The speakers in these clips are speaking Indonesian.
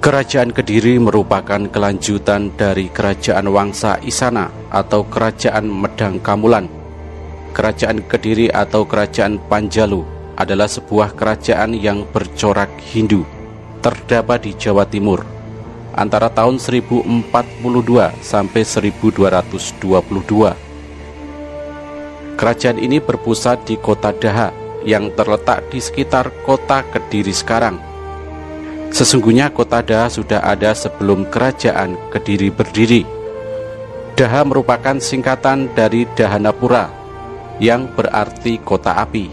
Kerajaan Kediri merupakan kelanjutan dari Kerajaan Wangsa Isana atau Kerajaan Medang Kamulan. Kerajaan Kediri atau Kerajaan Panjalu adalah sebuah kerajaan yang bercorak Hindu, terdapat di Jawa Timur antara tahun 1042 sampai 1222. Kerajaan ini berpusat di kota Daha yang terletak di sekitar kota Kediri sekarang Sesungguhnya kota Daha sudah ada sebelum kerajaan Kediri berdiri. Daha merupakan singkatan dari Dahanapura yang berarti kota api.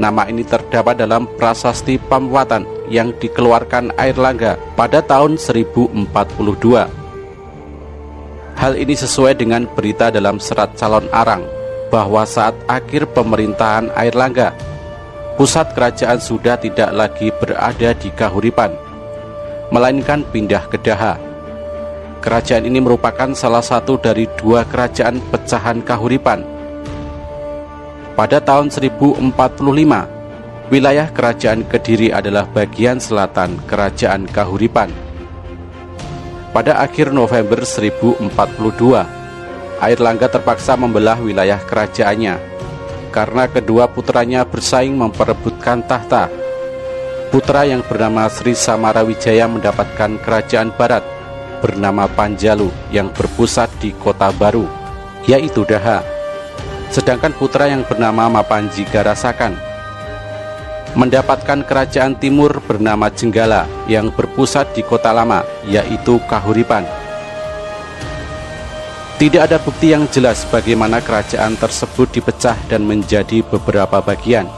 Nama ini terdapat dalam prasasti Pamwatan yang dikeluarkan Air Langga pada tahun 1042. Hal ini sesuai dengan berita dalam serat calon Arang bahwa saat akhir pemerintahan Air Langga pusat kerajaan sudah tidak lagi berada di Kahuripan, melainkan pindah ke Daha. Kerajaan ini merupakan salah satu dari dua kerajaan pecahan Kahuripan. Pada tahun 1045, wilayah kerajaan Kediri adalah bagian selatan kerajaan Kahuripan. Pada akhir November 1042, Air Langga terpaksa membelah wilayah kerajaannya karena kedua putranya bersaing memperebutkan tahta. Putra yang bernama Sri Samarawijaya mendapatkan kerajaan barat bernama Panjalu yang berpusat di kota baru, yaitu Daha. Sedangkan putra yang bernama Mapanji Garasakan mendapatkan kerajaan timur bernama Jenggala yang berpusat di kota lama, yaitu Kahuripan. Tidak ada bukti yang jelas bagaimana kerajaan tersebut dipecah dan menjadi beberapa bagian.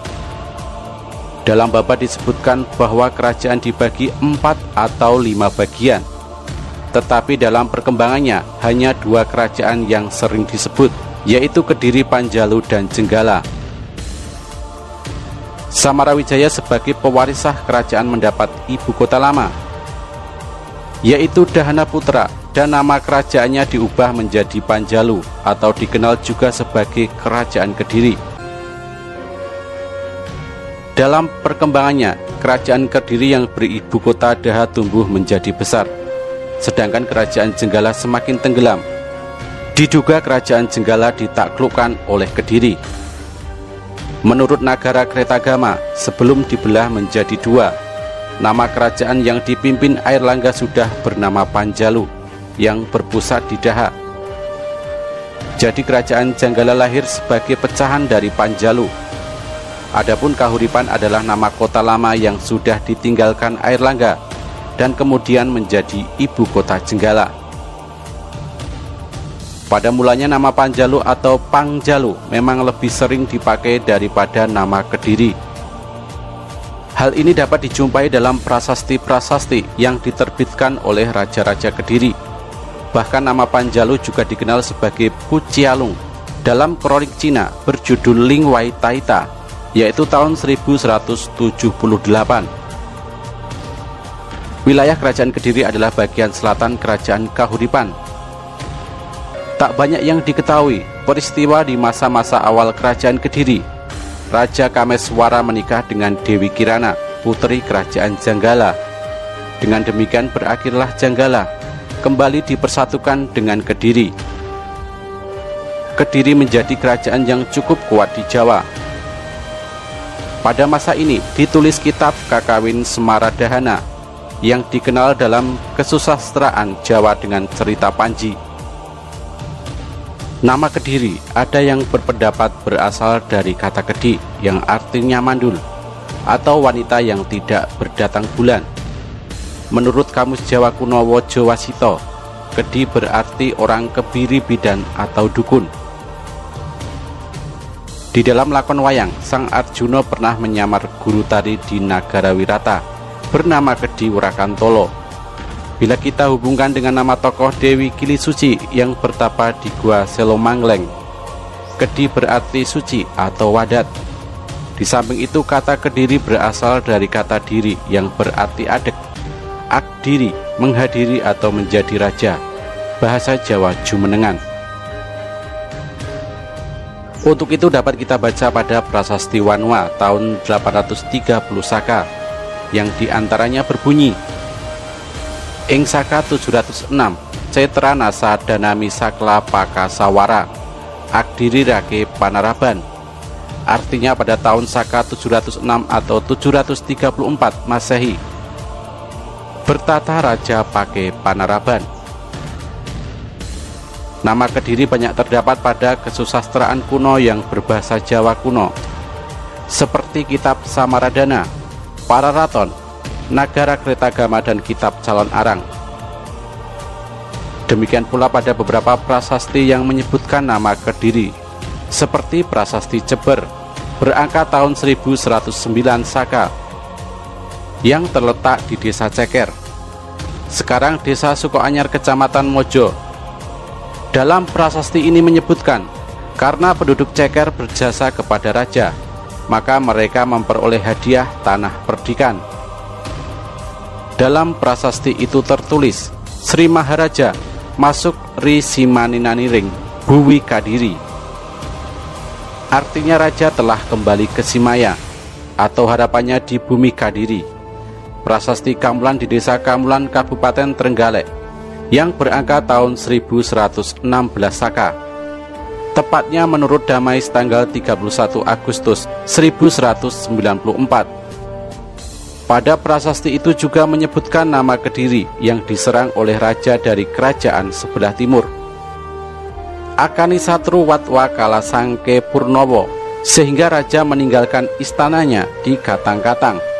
Dalam babat disebutkan bahwa kerajaan dibagi empat atau lima bagian. Tetapi dalam perkembangannya hanya dua kerajaan yang sering disebut, yaitu Kediri Panjalu dan Jenggala. Samarawijaya sebagai pewarisah kerajaan mendapat ibu kota lama, yaitu Dahana Putra dan nama kerajaannya diubah menjadi Panjalu atau dikenal juga sebagai Kerajaan Kediri. Dalam perkembangannya, kerajaan Kediri yang beribu kota Daha tumbuh menjadi besar, sedangkan kerajaan Jenggala semakin tenggelam. Diduga kerajaan Jenggala ditaklukkan oleh Kediri. Menurut Nagara Kretagama, sebelum dibelah menjadi dua, nama kerajaan yang dipimpin Air Langga sudah bernama Panjalu yang berpusat di Daha. Jadi kerajaan Janggala lahir sebagai pecahan dari Panjalu. Adapun Kahuripan adalah nama kota lama yang sudah ditinggalkan Air Langga dan kemudian menjadi ibu kota Jenggala. Pada mulanya nama Panjalu atau Pangjalu memang lebih sering dipakai daripada nama Kediri. Hal ini dapat dijumpai dalam prasasti-prasasti yang diterbitkan oleh Raja-Raja Kediri Bahkan nama Panjalu juga dikenal sebagai Pucialung dalam kronik Cina berjudul Ling Wai Taita, yaitu tahun 1178. Wilayah kerajaan Kediri adalah bagian selatan kerajaan Kahuripan. Tak banyak yang diketahui peristiwa di masa-masa awal kerajaan Kediri. Raja Kameswara menikah dengan Dewi Kirana, putri kerajaan Janggala. Dengan demikian berakhirlah Janggala kembali dipersatukan dengan Kediri. Kediri menjadi kerajaan yang cukup kuat di Jawa. Pada masa ini ditulis kitab Kakawin Semaradahana yang dikenal dalam kesusastraan Jawa dengan cerita Panji. Nama Kediri ada yang berpendapat berasal dari kata Kedi yang artinya mandul atau wanita yang tidak berdatang bulan Menurut Kamus Jawa Kuno Wojo Wasito, Kedi berarti orang kebiri bidan atau dukun. Di dalam lakon wayang, Sang Arjuna pernah menyamar guru tari di Nagara Wirata bernama Kedi Wurakantolo. Bila kita hubungkan dengan nama tokoh Dewi Kili Suci yang bertapa di Gua Selomangleng, Kedi berarti suci atau wadat. Di samping itu kata Kediri berasal dari kata diri yang berarti adek akdiri, menghadiri atau menjadi raja. Bahasa Jawa Jumenengan. Untuk itu dapat kita baca pada Prasasti Wanwa tahun 830 Saka yang di antaranya berbunyi ing saka 706 Cetra Nasa Danami Sakla Pakasawara Akdiri Rake Panaraban artinya pada tahun Saka 706 atau 734 Masehi bertata Raja Pake Panaraban. Nama Kediri banyak terdapat pada kesusastraan kuno yang berbahasa Jawa kuno seperti kitab Samaradana, Pararaton, Nagara Kretagama dan kitab Calon Arang. Demikian pula pada beberapa prasasti yang menyebutkan nama Kediri, seperti prasasti Jember, berangka tahun 1109 Saka, yang terletak di desa Ceker. Sekarang desa Sukoanyar Kecamatan Mojo. Dalam prasasti ini menyebutkan, karena penduduk Ceker berjasa kepada raja, maka mereka memperoleh hadiah tanah perdikan. Dalam prasasti itu tertulis, Sri Maharaja masuk Ri Simaninaniring, Buwi Kadiri. Artinya raja telah kembali ke Simaya atau harapannya di bumi Kadiri. Prasasti Kamulan di desa Kamulan Kabupaten Trenggalek yang berangka tahun 1116 Saka. Tepatnya menurut Damais tanggal 31 Agustus 1194 pada prasasti itu juga menyebutkan nama Kediri yang diserang oleh raja dari kerajaan sebelah timur. Akanisatru Watwa Kalasangke Purnowo sehingga raja meninggalkan istananya di Katang-Katang